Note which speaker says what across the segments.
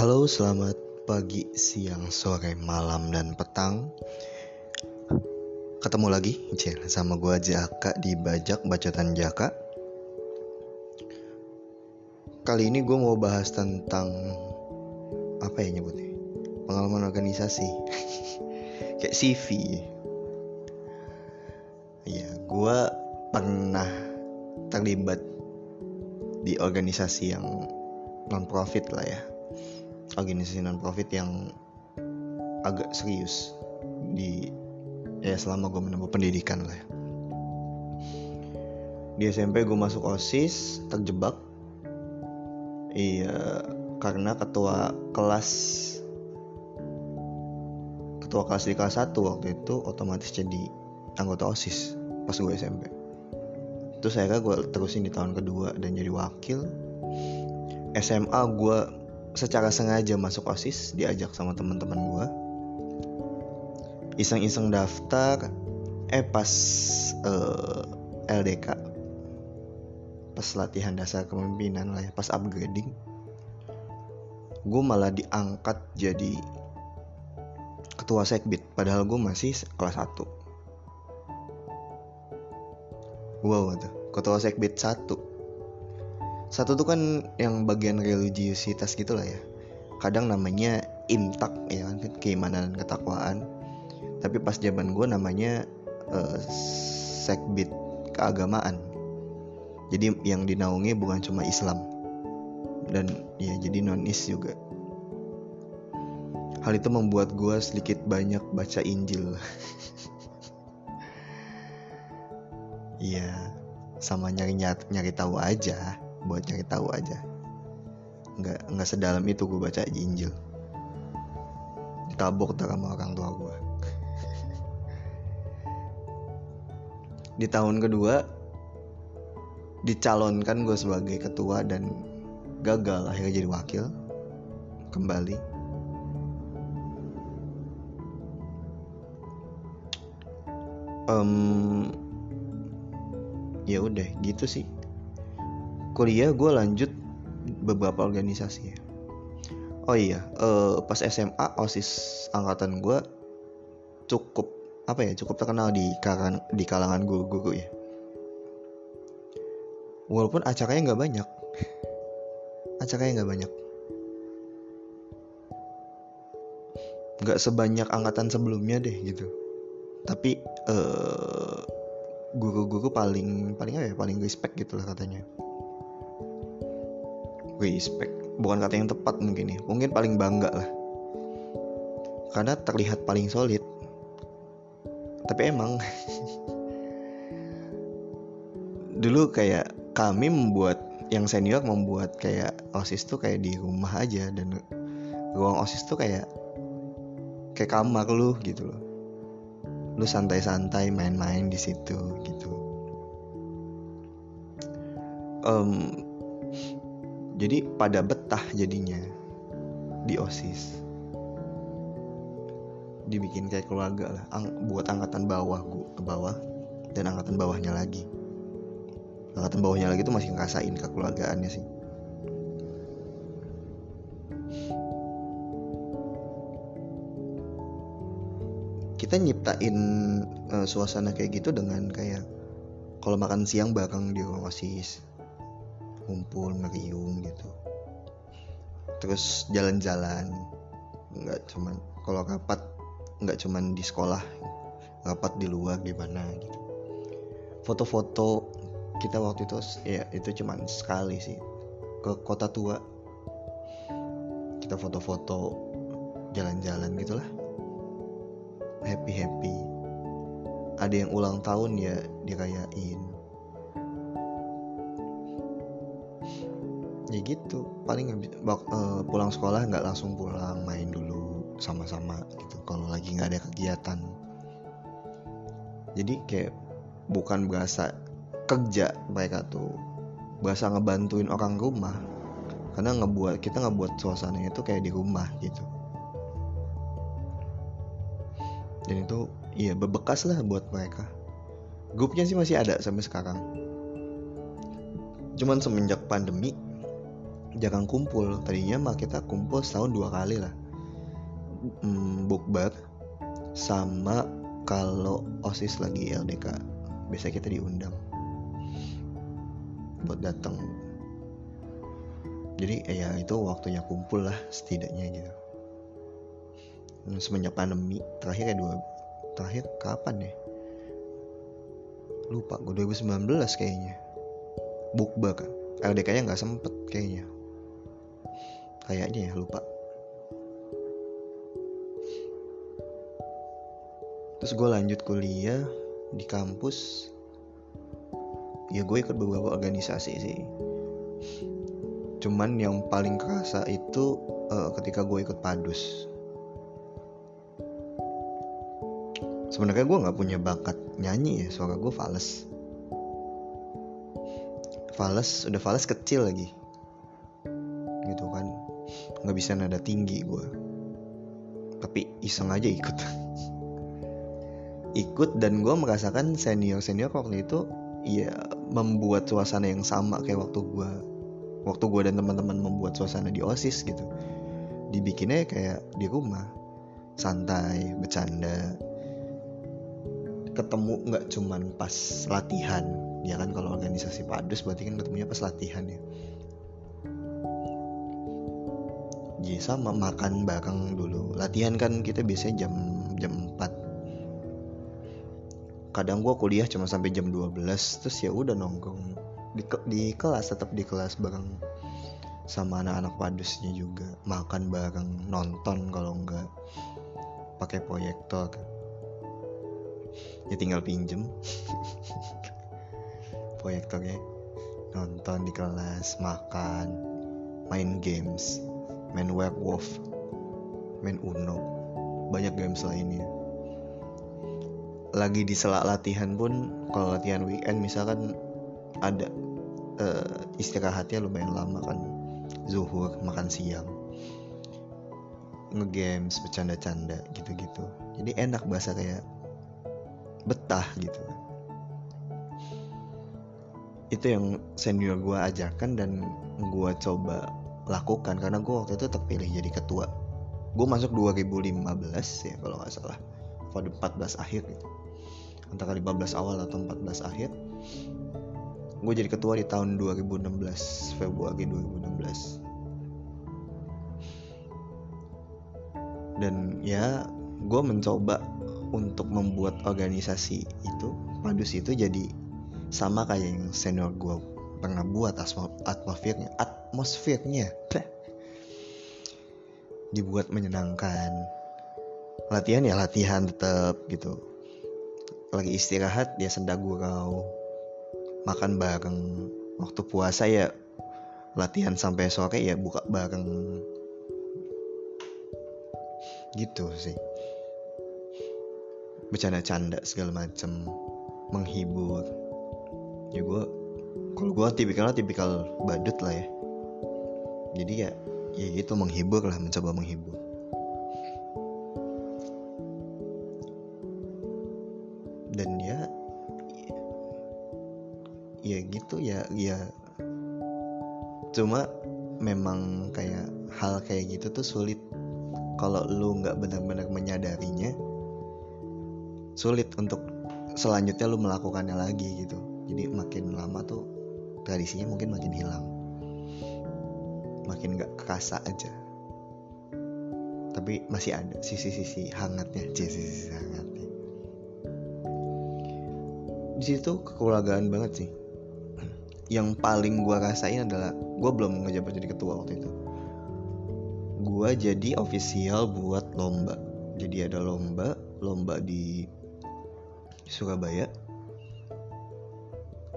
Speaker 1: Halo, selamat pagi, siang, sore, malam, dan petang. Ketemu lagi, Cil, sama gue Jaka di Bajak Bacotan Jaka. Kali ini gue mau bahas tentang apa ya nyebutnya? Pengalaman organisasi, kayak CV. Iya, gue pernah terlibat di organisasi yang non profit lah ya organisasi non profit yang agak serius di ya selama gue menempuh pendidikan lah ya. di SMP gue masuk osis terjebak. Iya karena ketua kelas ketua kelas di kelas 1 waktu itu otomatis jadi anggota osis pas gue SMP terus saya gue terusin di tahun kedua dan jadi wakil. SMA gue secara sengaja masuk osis diajak sama teman-teman gue iseng-iseng daftar eh pas uh, eh, LDK pas latihan dasar kepemimpinan lah ya pas upgrading. Gue malah diangkat jadi ketua sekbid padahal gue masih kelas 1 wow ketua sekbid satu satu tuh kan yang bagian religiusitas gitu lah ya. Kadang namanya imtak ya kan keimanan ketakwaan. Tapi pas zaman gue namanya uh, sekbid keagamaan. Jadi yang dinaungi bukan cuma Islam. Dan ya jadi non is juga. Hal itu membuat gue sedikit banyak baca Injil. Iya, sama nyari nyari tahu aja, buat nyari tahu aja. Nggak nggak sedalam itu gue baca Injil. Ditabok tuh sama orang tua gue. Di tahun kedua dicalonkan gue sebagai ketua dan gagal akhirnya jadi wakil kembali um, ya udah gitu sih kuliah gue lanjut beberapa organisasi ya. Oh iya uh, pas SMA osis angkatan gue cukup apa ya cukup terkenal di kalangan di kalangan guru-guru ya. Walaupun acaranya nggak banyak. Acaranya nggak banyak. Nggak sebanyak angkatan sebelumnya deh gitu. Tapi uh, guru-guru paling paling apa ya paling respect gitu lah katanya respect. Bukan kata yang tepat mungkin ya. Mungkin paling bangga lah. Karena terlihat paling solid. Tapi emang dulu kayak kami membuat yang senior membuat kayak osis tuh kayak di rumah aja. Dan ruang osis tuh kayak kayak kamar lu gitu loh. Lu santai-santai main-main di situ gitu. Um, jadi pada betah jadinya. Di osis. Dibikin kayak keluarga lah. Ang buat angkatan bawah gua ke bawah. Dan angkatan bawahnya lagi. Angkatan bawahnya lagi tuh masih ngerasain kekeluargaannya sih. Kita nyiptain uh, suasana kayak gitu dengan kayak kalau makan siang bareng di osis kumpul ngeriung gitu. Terus jalan-jalan nggak cuman kalau rapat nggak cuman di sekolah rapat di luar gimana gitu. Foto-foto kita waktu itu ya itu cuman sekali sih ke kota tua. Kita foto-foto jalan-jalan gitulah. Happy happy ada yang ulang tahun ya dirayain ya gitu. Paling uh, pulang sekolah nggak langsung pulang main dulu sama-sama gitu kalau lagi nggak ada kegiatan. Jadi kayak bukan berasa kerja mereka tuh berasa ngebantuin orang rumah. Karena ngebuat kita ngebuat suasananya itu kayak di rumah gitu. Dan itu iya bebekas lah buat mereka. Grupnya sih masih ada sampai sekarang. Cuman semenjak pandemi jarang kumpul. Tadinya mah kita kumpul setahun dua kali lah. Hmm, bukber sama kalau osis lagi LDK biasa kita diundang buat datang. Jadi ya itu waktunya kumpul lah setidaknya gitu. Semenjak pandemi terakhir ya dua terakhir kapan ya? Lupa gue 2019 kayaknya. Bukber kan? LDK nya nggak sempet kayaknya kayaknya ya lupa. Terus gue lanjut kuliah di kampus. Ya gue ikut beberapa organisasi sih. Cuman yang paling kerasa itu uh, ketika gue ikut padus. Sebenarnya gue nggak punya bakat nyanyi ya suara gue fals. Fals udah fals kecil lagi nggak bisa nada tinggi gue tapi iseng aja ikut. Ikut dan gue merasakan senior senior waktu itu ya membuat suasana yang sama kayak waktu gue waktu gue dan teman-teman membuat suasana di osis gitu. Dibikinnya kayak di rumah. Santai bercanda. Ketemu nggak cuman pas latihan. Ya kan kalau organisasi padus berarti kan ketemunya pas latihan ya ya, sama makan bareng dulu. Latihan kan kita biasanya jam jam 4 kadang gua kuliah cuma sampai jam 12 terus ya udah nongkrong. Di, di kelas tetap di kelas bareng sama anak-anak padusnya juga. Makan bareng nonton kalau enggak. Pakai proyektor ya tinggal pinjem. Proyektornya. Nonton di kelas makan main games main werewolf main uno banyak games lainnya. Lagi di selak latihan pun kalau latihan weekend misalkan ada uh, istirahatnya lumayan lama kan. Zuhur makan siang ngegames bercanda-canda gitu-gitu. Jadi enak bahasa kayak betah gitu. Itu yang senior gue ajarkan dan gue coba lakukan karena gue waktu itu terpilih jadi ketua. Gue masuk 2015 ya kalau nggak salah. Pada 14 akhir gitu. Antara 15 awal atau 14 akhir. Gue jadi ketua di tahun 2016 Februari 2016 dan ya gue mencoba untuk membuat organisasi itu padus itu jadi sama kayak yang senior gue pernah buat atmosfernya atmosfernya. Dibuat menyenangkan. Latihan ya latihan tetap gitu. Lagi istirahat ya senda gurau. Makan bareng. Waktu puasa ya latihan sampai sore ya buka bareng. Gitu sih. Bercanda-canda segala macem. Menghibur. Ya gue kalau gue tipikalnya tipikal badut lah ya jadi ya ya gitu menghibur lah mencoba menghibur. Dan ya ya gitu ya ya. Cuma memang kayak hal kayak gitu tuh sulit. Kalau lu nggak benar-benar menyadarinya sulit untuk selanjutnya lu melakukannya lagi gitu. Jadi makin lama tuh tradisinya mungkin makin hilang makin nggak kerasa aja. Tapi masih ada sisi-sisi hangatnya sisi-sisi hangatnya. Di situ kekeluargaan banget sih. Yang paling gue rasain adalah gue belum ngejabat jadi ketua waktu itu. Gue jadi official buat lomba. Jadi ada lomba lomba di Surabaya.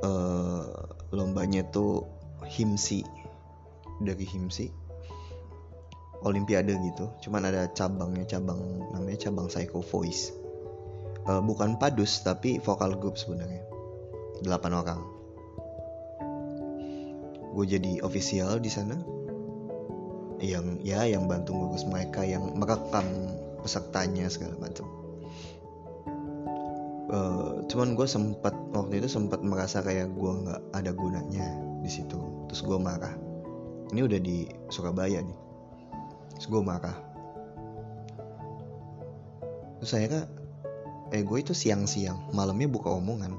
Speaker 1: Uh, lombanya tuh himsi dari himsi. Olimpiade gitu. Cuman ada cabangnya cabang namanya cabang psycho voice. Uh, bukan padus tapi vokal group sebenarnya. Delapan orang. Gue jadi official di sana. Yang ya yang bantu ngurus mereka yang merekam pesertanya segala macam. Uh, cuman gue sempat waktu itu sempat merasa kayak gue nggak ada gunanya di situ. Terus gue marah ini udah di Surabaya nih. Terus gue marah. Terus saya kan eh gue itu siang-siang. Malamnya buka omongan.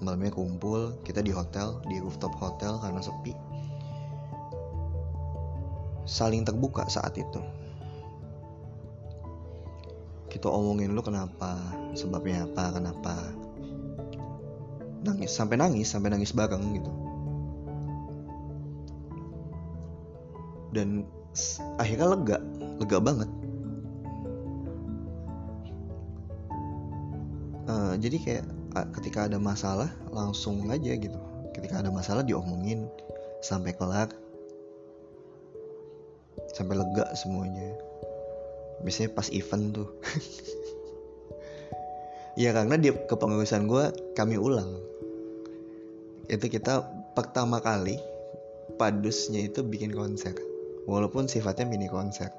Speaker 1: Malamnya kumpul kita di hotel di rooftop hotel karena sepi. Saling terbuka saat itu. Kita omongin lu kenapa? Sebabnya apa? Kenapa? Nangis sampai nangis sampai nangis bareng gitu dan akhirnya lega lega banget. Uh, jadi kayak ketika ada masalah langsung aja gitu. Ketika ada masalah diomongin. Sampai kelar sampai lega semuanya. Biasanya pas event tuh. Ya karena di kepengurusan gue kami ulang. Itu kita pertama kali padusnya itu bikin konser walaupun sifatnya mini konser.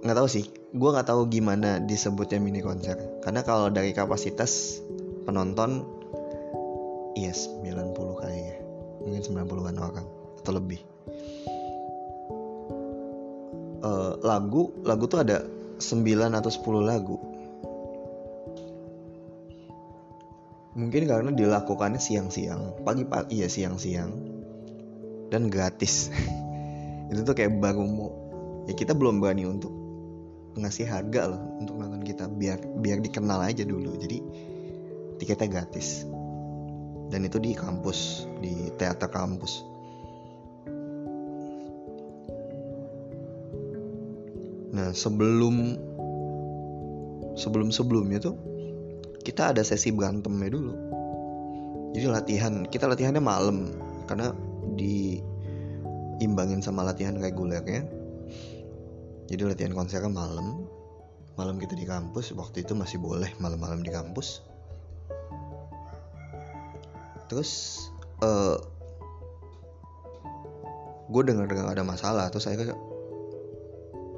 Speaker 1: Nggak tahu sih. Gue nggak tahu gimana disebutnya mini konser. Karena kalau dari kapasitas penonton yes 90 kali ya. Mungkin 90-an orang atau lebih. Uh, lagu lagu tuh ada 9 atau 10 lagu. Mungkin karena dilakukannya siang-siang. Pagi-pagi ya siang-siang dan gratis. Itu tuh kayak baru mau ya kita belum berani untuk ngasih harga loh untuk nonton kita. Biar biar dikenal aja dulu. Jadi tiketnya gratis. Dan itu di kampus di teater kampus. Nah sebelum sebelum sebelumnya tuh kita ada sesi berantemnya dulu. Jadi latihan kita latihannya malam. Karena diimbangin sama latihan regulernya. Jadi latihan konsernya malam. Malam kita di kampus waktu itu masih boleh malam-malam di kampus. Terus uh, gue dengar dengar ada masalah terus saya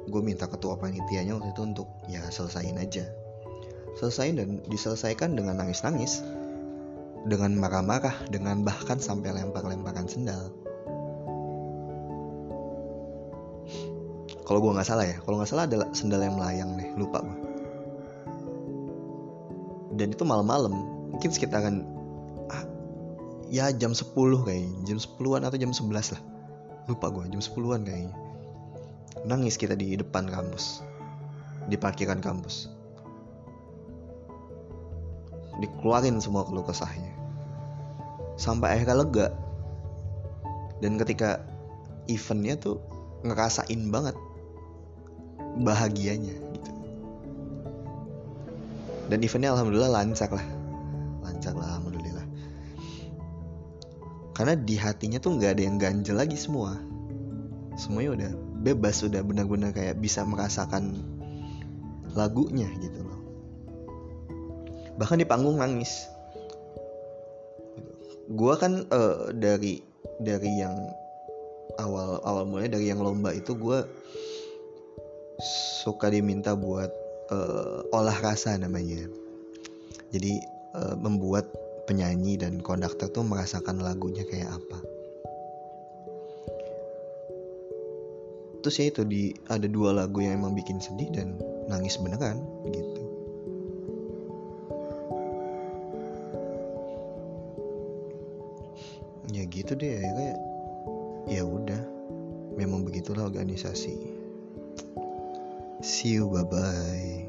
Speaker 1: gue minta ketua panitianya waktu itu untuk ya selesain aja selesain dan diselesaikan dengan nangis-nangis dengan marah-marah dengan bahkan sampai lempar-lemparan sendal. Kalau gue nggak salah ya kalau nggak salah adalah sendal yang melayang deh lupa gue dan itu malam-malam mungkin sekitaran ah, ya jam 10 kayaknya jam 10-an atau jam 11 lah. Lupa gue jam 10-an kayaknya. Nangis kita di depan kampus di parkiran kampus dikeluarin semua keluh kesahnya. Sampai akhirnya lega. Dan ketika eventnya tuh ngerasain banget bahagianya gitu. Dan eventnya alhamdulillah lancar lah. Lancar lah alhamdulillah. Karena di hatinya tuh nggak ada yang ganjel lagi semua. Semuanya udah bebas sudah benar-benar kayak bisa merasakan lagunya gitu loh bahkan di panggung nangis. Gue kan uh, dari dari yang awal awal mulai dari yang lomba itu gue suka diminta buat uh, olah rasa namanya. Jadi uh, membuat penyanyi dan konduktor tuh merasakan lagunya kayak apa. Terus ya itu di ada dua lagu yang emang bikin sedih dan nangis beneran gitu gitu deh ya kayak ya udah. Memang begitulah organisasi. See you bye bye